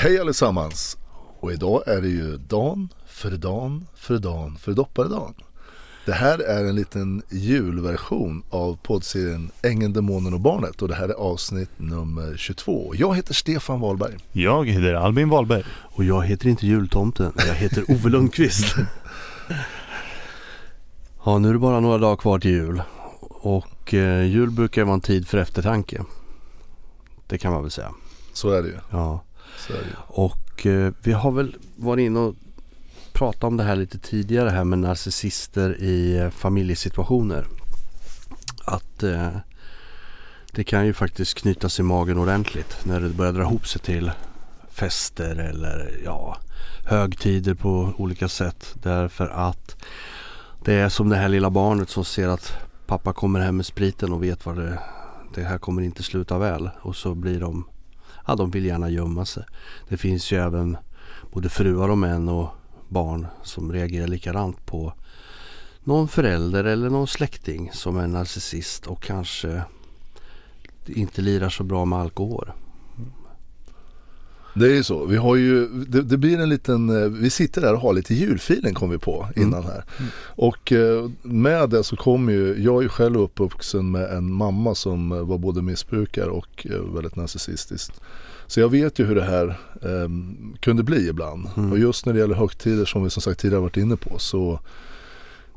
Hej allesammans! Och idag är det ju dan för dan för dan för dopparedan. Det här är en liten julversion av poddserien Ängeln, Demonen och Barnet och det här är avsnitt nummer 22. Jag heter Stefan Wahlberg. Jag heter Albin Wahlberg. Och jag heter inte jultomten, jag heter Ove Lundqvist. ja, nu är det bara några dagar kvar till jul. Och eh, jul brukar vara en tid för eftertanke. Det kan man väl säga. Så är det ju. Ja. Och eh, vi har väl varit inne och pratat om det här lite tidigare här med narcissister i eh, familjesituationer. Att eh, det kan ju faktiskt knytas i magen ordentligt när det börjar dra ihop sig till fester eller ja, högtider på olika sätt. Därför att det är som det här lilla barnet som ser att pappa kommer hem med spriten och vet vad det, det här kommer inte sluta väl. Och så blir de, ja de vill gärna gömma sig. Det finns ju även både fruar och män och barn som reagerar likadant på någon förälder eller någon släkting som är narcissist och kanske inte lirar så bra med alkohol. Det är ju så. Vi har ju, det, det, blir en liten, eh, vi sitter där och har lite julfilen kom vi på innan här. Mm. Och eh, med det så kom ju, jag är ju själv uppvuxen med en mamma som var både missbrukare och eh, väldigt narcissistisk. Så jag vet ju hur det här eh, kunde bli ibland. Mm. Och just när det gäller högtider som vi som sagt tidigare varit inne på så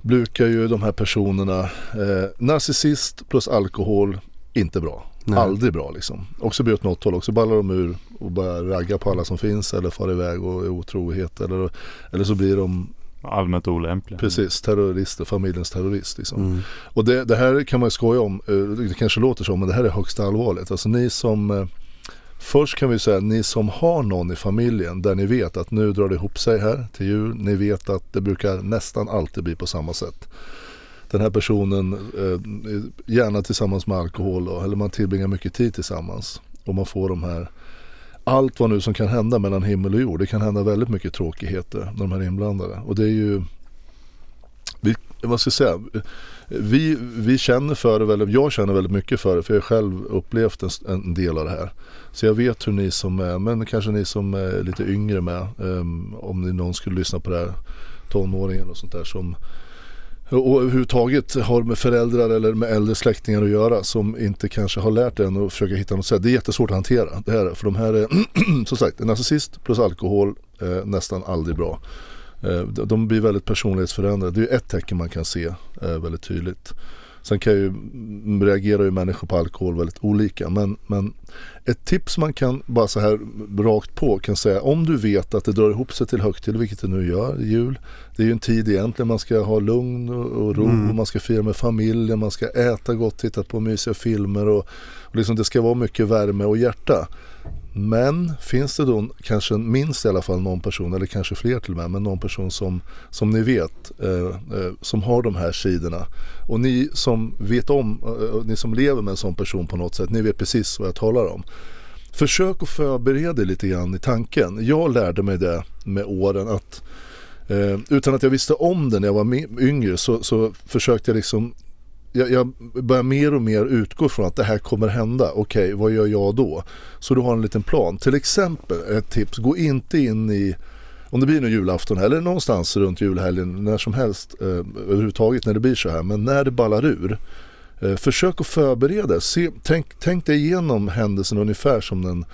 brukar ju de här personerna, eh, narcissist plus alkohol, inte bra. Nej. Aldrig bra liksom. Också blir åt något håll. Också ballar de ur och börjar ragga på alla som finns eller far iväg och är otrohet. Eller, eller så blir de Allmänt olämpliga. Precis, terrorister, familjens terrorist. Liksom. Mm. Och det, det, här kan man ju skoja om, eh, det kanske låter så men det här är högst allvarligt. Alltså ni som eh, Först kan vi säga ni som har någon i familjen där ni vet att nu drar det ihop sig här till jul. Ni vet att det brukar nästan alltid bli på samma sätt den här personen, eh, gärna tillsammans med alkohol då, eller man tillbringar mycket tid tillsammans. Och man får de här, allt vad nu som kan hända mellan himmel och jord. Det kan hända väldigt mycket tråkigheter när de här är inblandade. Och det är ju, vi, vad ska jag säga, vi, vi känner för det väldigt, jag känner väldigt mycket för det för jag har själv upplevt en, en del av det här. Så jag vet hur ni som är, men kanske ni som är lite yngre med, um, om ni någon skulle lyssna på det här, tonåringen och sånt där som och överhuvudtaget har med föräldrar eller med äldre släktingar att göra som inte kanske har lärt en att försöka hitta något sätt. Det är jättesvårt att hantera. Det här, för de här är som sagt en narcissist plus alkohol eh, nästan aldrig bra. Eh, de blir väldigt personlighetsförändrade. Det är ett tecken man kan se eh, väldigt tydligt. Sen kan ju, reagerar ju människor på alkohol väldigt olika. Men, men ett tips man kan bara så här rakt på kan säga om du vet att det drar ihop sig till högtid, vilket det nu gör, jul. Det är ju en tid egentligen man ska ha lugn och ro, mm. man ska fira med familjen, man ska äta gott, titta på mysiga filmer och, och liksom det ska vara mycket värme och hjärta. Men finns det då kanske minst i alla fall någon person, eller kanske fler till och med, men någon person som, som ni vet eh, eh, som har de här sidorna. Och ni som vet om, eh, ni som lever med en sån person på något sätt, ni vet precis vad jag talar om. Försök att förbereda dig lite grann i tanken. Jag lärde mig det med åren att eh, utan att jag visste om det när jag var yngre så, så försökte jag liksom jag, jag börjar mer och mer utgå från att det här kommer hända. Okej, okay, vad gör jag då? Så du har en liten plan. Till exempel ett tips, gå inte in i om det blir nu julafton eller någonstans runt julhelgen, när som helst eh, överhuvudtaget när det blir så här. Men när det ballar ur, försök att förbereda. Se, tänk, tänk dig igenom händelsen ungefär som den,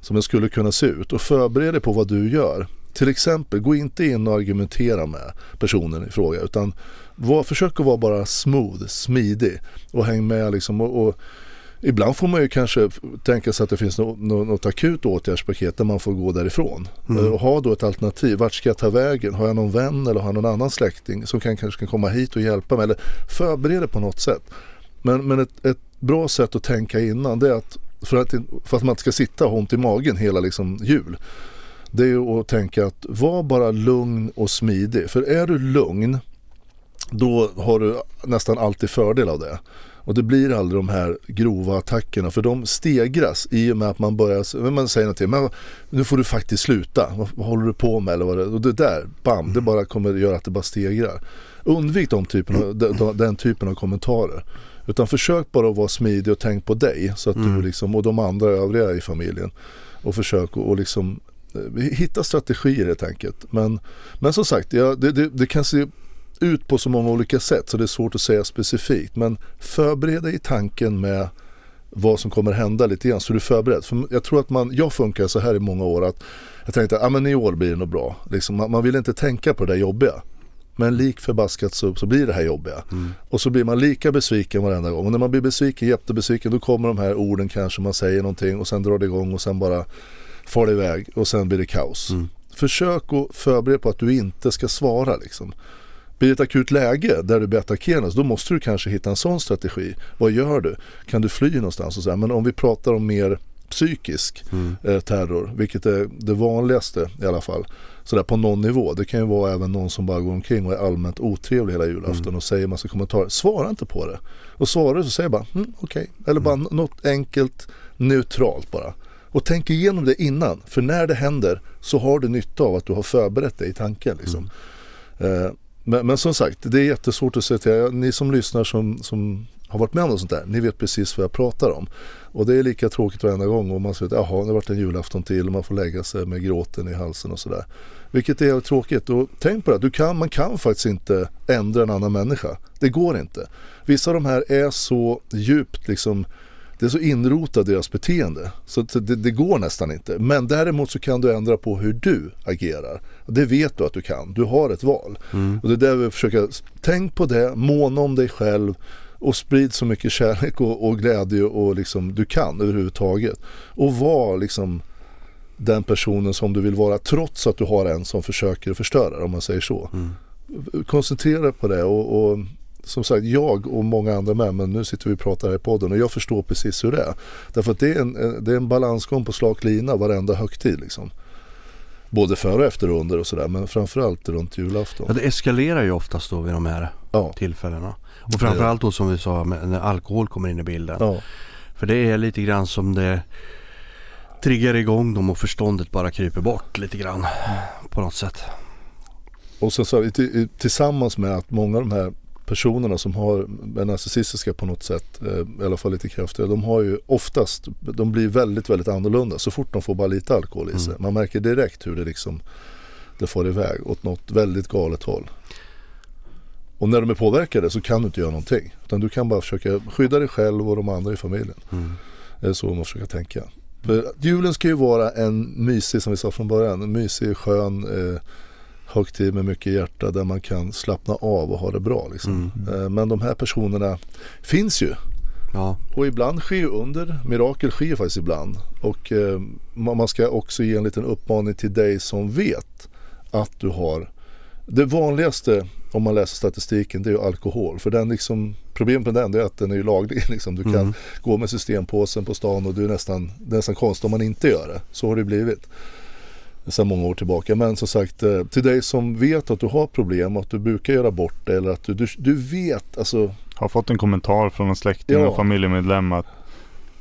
som den skulle kunna se ut och förbered dig på vad du gör. Till exempel, gå inte in och argumentera med personen i fråga utan var, försök att vara bara smooth, smidig och häng med liksom. Och, och, ibland får man ju kanske tänka sig att det finns något, något akut åtgärdspaket där man får gå därifrån. Mm. Och ha då ett alternativ. Vart ska jag ta vägen? Har jag någon vän eller har jag någon annan släkting som kan, kanske kan komma hit och hjälpa mig? Eller förbereda på något sätt. Men, men ett, ett bra sätt att tänka innan det är att för att, för att man inte ska sitta och ha ont i magen hela liksom jul. Det är ju att tänka att var bara lugn och smidig. För är du lugn då har du nästan alltid fördel av det. Och det blir aldrig de här grova attackerna för de stegras i och med att man börjar, man säger någonting, men nu får du faktiskt sluta, vad, vad håller du på med eller vad det Och det där, bam, det bara kommer göra att det bara stegrar. Undvik de typen av, den, den typen av kommentarer. Utan försök bara att vara smidig och tänk på dig så att mm. du liksom, och de andra övriga i familjen. Och försök att liksom vi hittar strategier helt enkelt. Men, men som sagt, ja, det, det, det kan se ut på så många olika sätt så det är svårt att säga specifikt. Men förbered dig i tanken med vad som kommer hända lite grann så du är förberedd. För jag tror att man, jag funkar så här i många år att jag tänkte att ah, men i år blir det nog bra. Liksom, man, man vill inte tänka på det där jobbiga. Men lik förbaskat så, så blir det här jobbiga. Mm. Och så blir man lika besviken varenda gång. Och när man blir besviken, jättebesviken, då kommer de här orden kanske, man säger någonting och sen drar det igång och sen bara far det iväg och sen blir det kaos. Mm. Försök att förbereda på att du inte ska svara liksom. Blir det ett akut läge där du blir attackerad då måste du kanske hitta en sån strategi. Vad gör du? Kan du fly någonstans? Och så här? Men om vi pratar om mer psykisk mm. eh, terror, vilket är det vanligaste i alla fall. Sådär på någon nivå. Det kan ju vara även någon som bara går omkring och är allmänt otrevlig hela julafton mm. och säger massa kommentarer. Svara inte på det. Och svarar du så säger bara mm, okej. Okay. Eller bara mm. något enkelt neutralt bara. Och tänk igenom det innan. För när det händer så har du nytta av att du har förberett dig i tanken. Liksom. Mm. Eh, men, men, som sagt, det är jättesvårt att säga till. Ni som lyssnar som, som har varit med om något sånt där, ni vet precis vad jag pratar om. Och det är lika tråkigt varenda gång och man säger att jaha, det har varit en julafton till och man får lägga sig med gråten i halsen och sådär. Vilket är helt tråkigt och tänk på det, du kan, man kan faktiskt inte ändra en annan människa. Det går inte. Vissa av de här är så djupt liksom det är så inrotat deras beteende så det, det, går nästan inte. Men däremot så kan du ändra på hur du agerar. Det vet du att du kan. Du har ett val. Mm. Och det är där vi försöker, tänk på det, måna om dig själv och sprid så mycket kärlek och, och glädje och liksom du kan överhuvudtaget. Och var liksom den personen som du vill vara trots att du har en som försöker förstöra om man säger så. Mm. Koncentrera dig på det och, och som sagt, jag och många andra med, men nu sitter vi och pratar här i podden och jag förstår precis hur det är. Därför att det är en, det är en balansgång på slak lina varenda högtid liksom. Både före och efter och under och sådär, men framförallt runt julafton. Ja, det eskalerar ju oftast då vid de här ja. tillfällena. Och framförallt då som vi sa när alkohol kommer in i bilden. Ja. För det är lite grann som det triggar igång dem och förståndet bara kryper bort lite grann på något sätt. Och sen så tillsammans med att många av de här personerna som har narcissistiska på något sätt, eh, i alla fall lite kraftigare, de har ju oftast, de blir väldigt, väldigt annorlunda så fort de får bara lite alkohol i sig. Mm. Man märker direkt hur det liksom, det får iväg åt något väldigt galet håll. Och när de är påverkade så kan du inte göra någonting. Utan du kan bara försöka skydda dig själv och de andra i familjen. Mm. Det är så man försöker tänka. För julen ska ju vara en mysig, som vi sa från början, en mysig, skön eh, högtid med mycket hjärta där man kan slappna av och ha det bra. Liksom. Mm. Eh, men de här personerna finns ju. Ja. Och ibland sker under, mirakel sker faktiskt ibland. Och eh, man ska också ge en liten uppmaning till dig som vet att du har det vanligaste om man läser statistiken det är ju alkohol. För den liksom, problemet med den är att den är ju laglig. Liksom. Du kan mm. gå med systempåsen på stan och du är nästan, det är nästan konstigt om man inte gör det. Så har det blivit sedan många år tillbaka. Men som sagt, eh, till dig som vet att du har problem och att du brukar göra bort det eller att du, du, du vet, alltså. Har fått en kommentar från en släkting ja. och familjemedlem att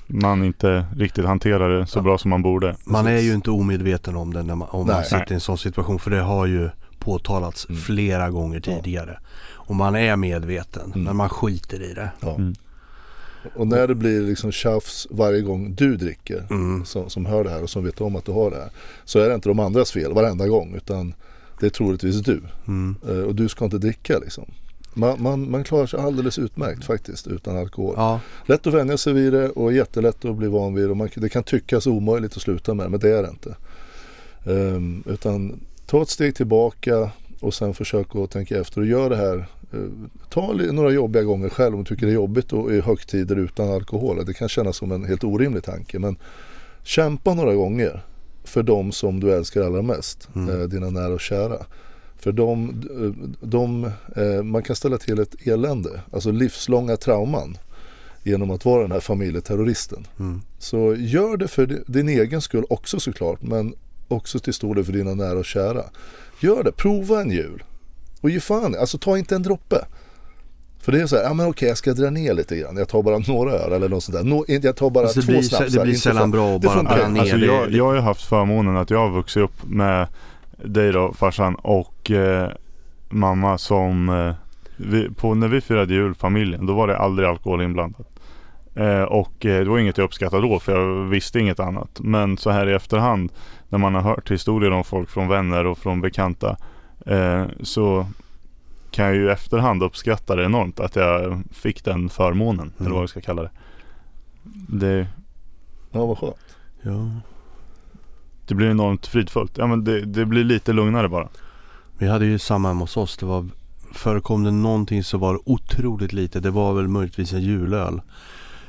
man inte riktigt hanterar det så ja. bra som man borde. Man är ju inte omedveten om det när man, om man sitter i en sån situation. För det har ju påtalats mm. flera gånger tidigare. Ja. Och man är medveten mm. men man skiter i det. Ja. Mm. Och när det blir liksom tjafs varje gång du dricker mm. som, som hör det här och som vet om att du har det här. Så är det inte de andras fel varenda gång utan det är troligtvis du. Mm. Uh, och du ska inte dricka liksom. Man, man, man, klarar sig alldeles utmärkt faktiskt utan alkohol. Ja. Lätt att vänja sig vid det och jättelätt att bli van vid det. Man, det kan tyckas omöjligt att sluta med men det är det inte. Um, utan ta ett steg tillbaka och sen försök att tänka efter och gör det här. Eh, ta några jobbiga gånger själv om du tycker det är jobbigt och i högtider utan alkohol. Det kan kännas som en helt orimlig tanke men kämpa några gånger för de som du älskar allra mest, mm. Eh, dina nära och kära. För de, eh, de, man kan ställa till ett elände, alltså livslånga trauman genom att vara den här familjeterroristen. Mm. Så gör det för din egen skull också såklart men också till stor del för dina nära och kära. Gör det, prova en jul. Och ge fan alltså ta inte en droppe. För det är så här, ja men okej jag ska dra ner lite grann. Jag tar bara några öl eller något sånt där. No, jag tar bara alltså två blir, snapsar. Det blir sällan bra att bara dra ner alltså, jag, jag har ju haft förmånen att jag har vuxit upp med dig då farsan och eh, mamma som eh, vi, på, när vi firade jul familjen då var det aldrig alkohol inblandat. Eh, och eh, det var inget jag uppskattade då för jag visste inget annat. Men så här i efterhand när man har hört historier om folk från vänner och från bekanta eh, så kan jag ju i efterhand uppskatta det enormt att jag fick den förmånen mm. eller vad vi ska kalla det. det ja vad skönt. Ja. Det blir enormt fridfullt. Ja men det, det blir lite lugnare bara. Vi hade ju samma hemma hos oss. Det var, förekom det någonting så var det otroligt lite. Det var väl möjligtvis en julöl.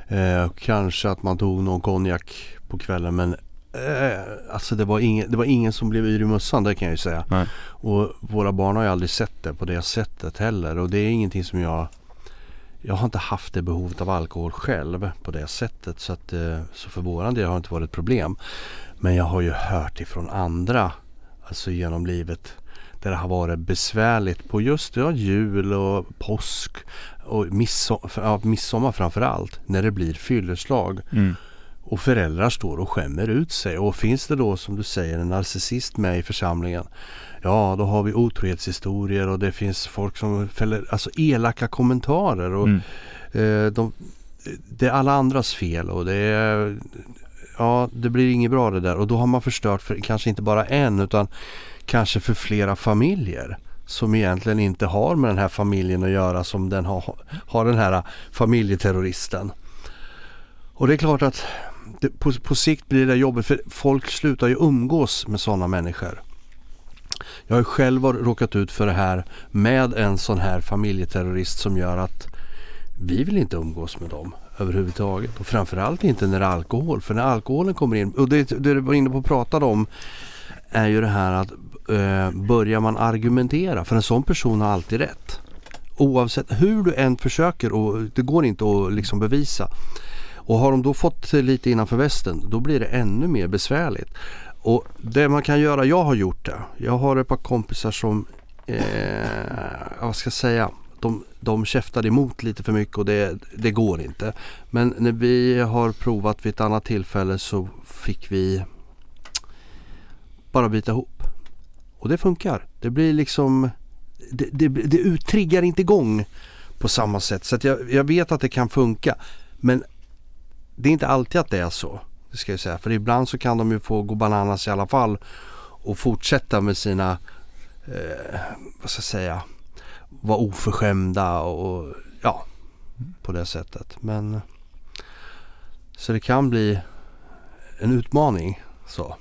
Eh, kanske att man tog någon konjak på kvällen men eh, Alltså det var, ingen, det var ingen som blev yr i mössan det kan jag ju säga. Nej. Och våra barn har ju aldrig sett det på det sättet heller och det är ingenting som jag Jag har inte haft det behovet av alkohol själv på det sättet så att eh, Så för våran del har det inte varit ett problem. Men jag har ju hört ifrån andra Alltså genom livet där det har varit besvärligt på just ja, jul och påsk och midsom ja, midsommar framförallt när det blir fylleslag. Mm. Och föräldrar står och skämmer ut sig. Och finns det då som du säger en narcissist med i församlingen. Ja då har vi otrohetshistorier och det finns folk som fäller alltså elaka kommentarer. Och mm. eh, de, det är alla andras fel och det är Ja det blir inget bra det där och då har man förstört för kanske inte bara en utan kanske för flera familjer som egentligen inte har med den här familjen att göra som den har, har den här familjeterroristen. Och det är klart att det, på, på sikt blir det jobbigt för folk slutar ju umgås med sådana människor. Jag har själv råkat ut för det här med en sån här familjeterrorist som gör att vi vill inte umgås med dem överhuvudtaget. Och framförallt inte när det är alkohol. För när alkoholen kommer in, och det, det du var inne på och pratade om är ju det här att eh, börjar man argumentera, för en sån person har alltid rätt. Oavsett hur du än försöker och det går inte att liksom bevisa. Och har de då fått lite innanför västen då blir det ännu mer besvärligt. Och det man kan göra, jag har gjort det. Jag har ett par kompisar som, eh, vad ska jag säga, de, de käftade emot lite för mycket och det, det går inte. Men när vi har provat vid ett annat tillfälle så fick vi bara bita ihop. Och det funkar. Det blir liksom Det, det, det triggar inte igång på samma sätt. Så jag, jag vet att det kan funka. Men det är inte alltid att det är så. Det ska jag säga. För ibland så kan de ju få gå bananas i alla fall. Och fortsätta med sina eh, Vad ska jag säga Vara oförskämda och ja På det sättet. Men Så det kan bli en utmaning så.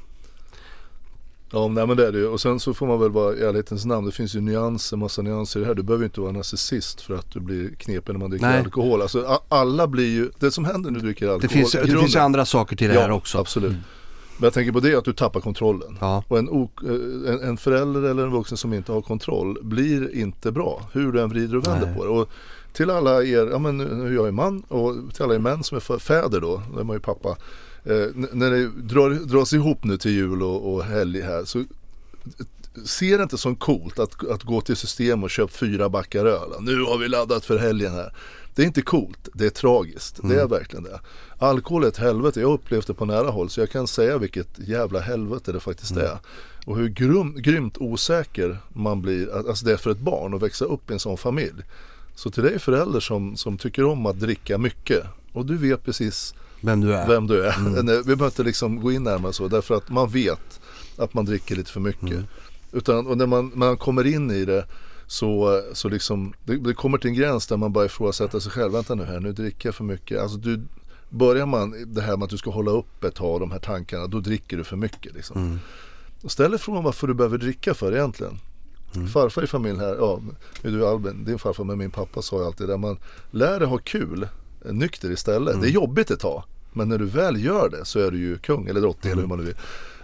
Ja nej men det är det ju. Och sen så får man väl vara i ärlighetens namn. Det finns ju nyanser, massa nyanser i det här. Du behöver ju inte vara narcissist för att du blir knepig när man dricker nej. alkohol. Alltså alla blir ju, det som händer när du dricker alkohol. Det finns, det finns ju andra saker till det ja, här också. absolut. Mm. Men jag tänker på det att du tappar kontrollen. Ja. Och en, en, en, förälder eller en vuxen som inte har kontroll blir inte bra. Hur du än vrider och vänder Nej. på det. Och till alla er, ja men nu jag är man och till alla er män som är fäder då, då är man ju pappa eh, när det drar, dras ihop nu till jul och, och helg här så ser det inte som coolt att, att gå till system och köpa fyra backar öl. Nu har vi laddat för helgen här. Det är inte coolt, det är tragiskt. Mm. Det är mm. verkligen det. Alkohol är ett helvete, jag upplevt det på nära håll så jag kan säga vilket jävla helvete det faktiskt mm. är. Och hur grym, grymt osäker man blir, alltså det är för ett barn att växa upp i en sån familj. Så till dig förälder som, som tycker om att dricka mycket och du vet precis vem du är. Vem du är. Mm. Vi behöver inte liksom gå in närmare så därför att man vet att man dricker lite för mycket. Mm. Utan och när man, man kommer in i det så, så liksom, det, det, kommer till en gräns där man bara ifrågasätter sig själv. Vänta nu här, nu dricker jag för mycket. Alltså du, börjar man det här med att du ska hålla upp ett tag de här tankarna, då dricker du för mycket. Liksom. Mm. Ställ dig frågan varför du behöver dricka för egentligen. Mm. Farfar i familjen här, ja, du Albin, din farfar med min pappa sa ju alltid det. Man lär dig ha kul nykter istället. Mm. Det är jobbigt ett tag. Men när du väl gör det så är du ju kung eller drottning mm. eller hur man nu vill.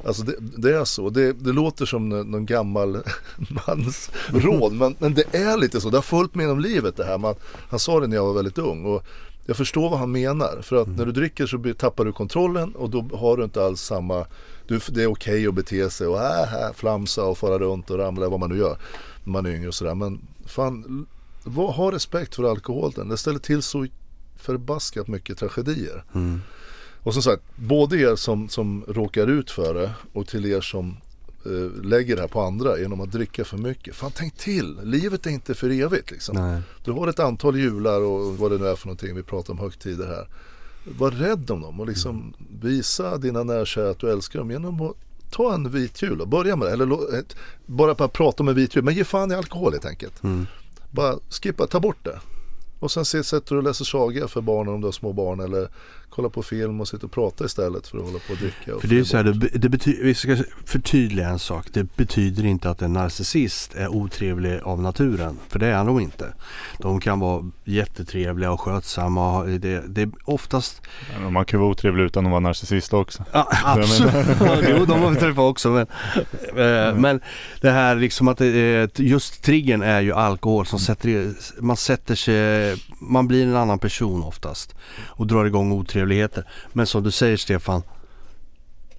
Alltså det, det är så. Det, det, låter som någon gammal mans råd. Men, men det är lite så. Det har följt med genom livet det här. Man, han sa det när jag var väldigt ung. Och jag förstår vad han menar. För att mm. när du dricker så tappar du kontrollen och då har du inte alls samma du, Det är okej okay att bete sig och äh, äh, flamsa och fara runt och ramla vad man nu gör. När man är yngre och sådär. Men fan, var, ha respekt för alkoholen. Det ställer till så förbaskat mycket tragedier. Mm. Och som sagt, både er som, som råkar ut för det och till er som eh, lägger det här på andra genom att dricka för mycket. Fan tänk till, livet är inte för evigt liksom. Nej. Du har ett antal jular och vad det nu är för någonting, vi pratar om högtider här. var rädd om dem och liksom visa dina närkära att du älskar dem genom att ta en vit jul och börja med det. Eller bara bara prata om en vit jul, men ge fan i alkohol helt enkelt. Mm. Bara skippa, ta bort det. Och sen se- sätter du och läser sagor för barnen om du har små barn eller kolla på film och sitter och prata istället för att hålla på och dricka. Och För det är så här, det, det betyder, vi ska förtydliga en sak. Det betyder inte att en narcissist är otrevlig av naturen. För det är de inte. De kan vara jättetrevliga och skötsamma. Det, det är oftast... Men Man kan ju vara otrevlig utan att vara narcissist också. Ja, absolut. jo, de har vi träffat också. Men, eh, men det här liksom att det, är- just triggern är ju alkohol som sätter man sätter sig, man blir en annan person oftast och drar igång otrevligheter. Men som du säger Stefan,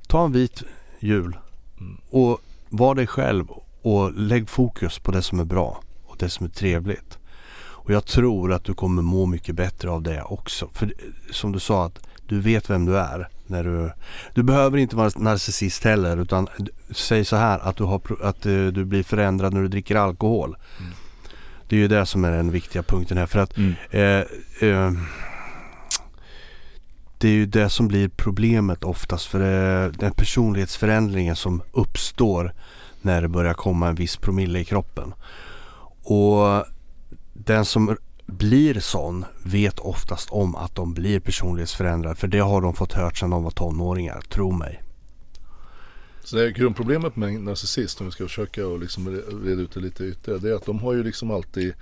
ta en vit jul Mm. och var dig själv och lägg fokus på det som är bra och det som är trevligt. Och jag tror att du kommer må mycket bättre av det också. För som du sa att du vet vem du är. När du, du behöver inte vara narcissist heller utan säg så här att du, har, att eh, du blir förändrad när du dricker alkohol. Mm. Det är ju det som är den viktiga punkten här. För att Mm. eh, eh, det är ju det som blir problemet oftast för det, den personlighetsförändringen som uppstår när det börjar komma en viss promille i kroppen. Och den som blir sån vet oftast om att de blir personlighetsförändrade för det har de fått hört sedan de var tonåringar, tro mig. Så det är grundproblemet med en narcissist om vi ska försöka och liksom reda ut det lite ytterligare. Det är att de har ju liksom alltid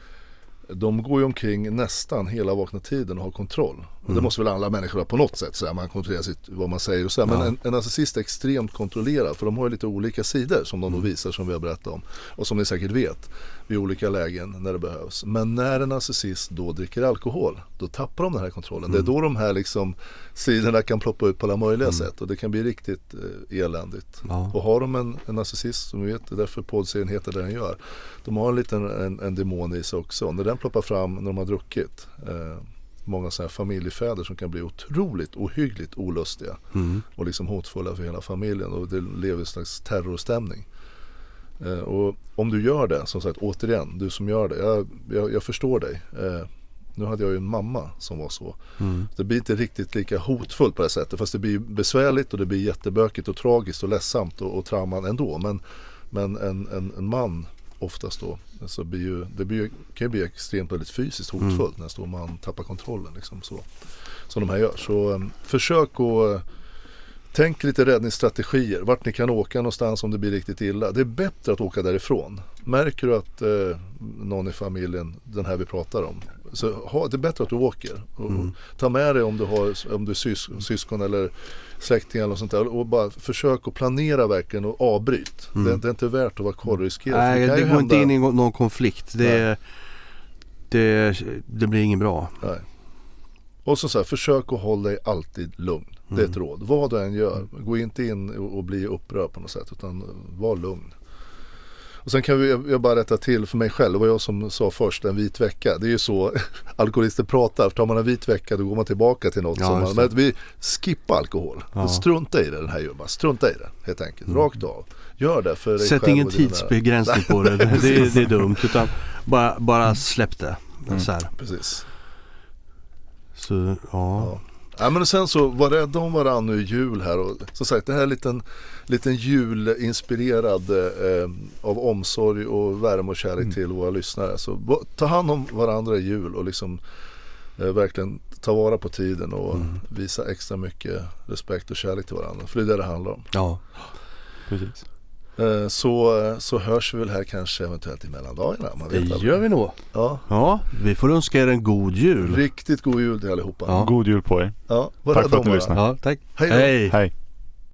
de går ju omkring nästan hela vakna tiden och har kontroll. Och det Mm. måste väl alla människor ha på något sätt. Så här, man kontrollerar sitt, vad man säger och så här. Men Ja. en, en narcissist är extremt kontrollerad. För de har ju lite olika sidor som de då Mm. visar som vi har berättat om. Och som ni säkert vet vid olika lägen när det behövs. Men när en narcissist då dricker alkohol. Då tappar de den här kontrollen. Mm. Det är då de här liksom sidorna kan ploppa ut på alla möjliga sätt. Och det kan bli riktigt eh, eländigt. Ja. Och har de en, en narcissist som vi vet, det är därför poddserien heter det den gör. De har en liten en, en demon i sig också. När den ploppar fram när de har druckit. Eh, många sådana här familjefäder som kan bli otroligt ohyggligt olustiga. Mm. Och liksom hotfulla för hela familjen. Och det lever i en slags terrorstämning. Eh, och om du gör det, som sagt återigen, du som gör det. Jag, jag, jag förstår dig. Eh, nu hade jag ju en mamma som var så. Mm. Det blir inte riktigt lika hotfullt på det sättet. Fast det blir besvärligt och det blir jättebökigt och tragiskt och ledsamt och, och trauman ändå. Men, men en, en, en man oftast då. Så blir ju, det blir, kan ju bli extremt väldigt fysiskt hotfullt när en stor man tappar kontrollen. Liksom så, som de här gör. Så um, försök att uh, Tänk lite räddningsstrategier, vart ni kan åka någonstans om det blir riktigt illa. Det är bättre att åka därifrån. Märker du att eh, någon i familjen, den här vi pratar om, så ha, det är bättre att du åker. Och, Mm. Ta med dig om du har om du är sys, syskon eller släktingar eller sånt där. Och bara försök att planera verkligen och avbryt. Mm. Det, det är inte värt att vara kvar och riskera. Nej, det ju går inte in i någon konflikt. Det, det, det blir inget bra. Nej. Och så, så här, försök att hålla dig alltid lugn. Det är ett råd. Vad du än gör, gå inte in och, och bli upprörd på något sätt. Utan var lugn. Och sen kan vi, jag bara rätta till för mig själv. Det var jag som sa först, en vit vecka. Det är ju så alkoholister pratar. Tar man en vit vecka då går man tillbaka till något. Ja, som man, men vi skippar alkohol. Ja. Strunta i det den här man. Strunta i det helt enkelt. Rakt av. Gör det för dig Sätt själv ingen tidsbegränsning på det. Det, är- det är dumt. Utan bara, bara släpp det. Så, här. Precis. så ja. Ja. Ja men sen så var rädda om varandra nu i jul här och som sagt det här är en liten, liten julinspirerad eh, av omsorg och värme och kärlek till våra lyssnare. Så ta hand om varandra i jul och liksom eh, verkligen ta vara på tiden och visa extra mycket respekt och kärlek till varandra. För det är det det handlar om. ja. Precis. Eh, så, så hörs vi väl här kanske eventuellt i mellandagarna. Man Det vet aldrig. gör vi nog. Ja, Ja, vi får önska er en god jul. riktigt god jul till allihopa. Ja. God jul på er. Ja, var Tack för att ni lyssnade. Ja, tack. Hej. Hej. Hej.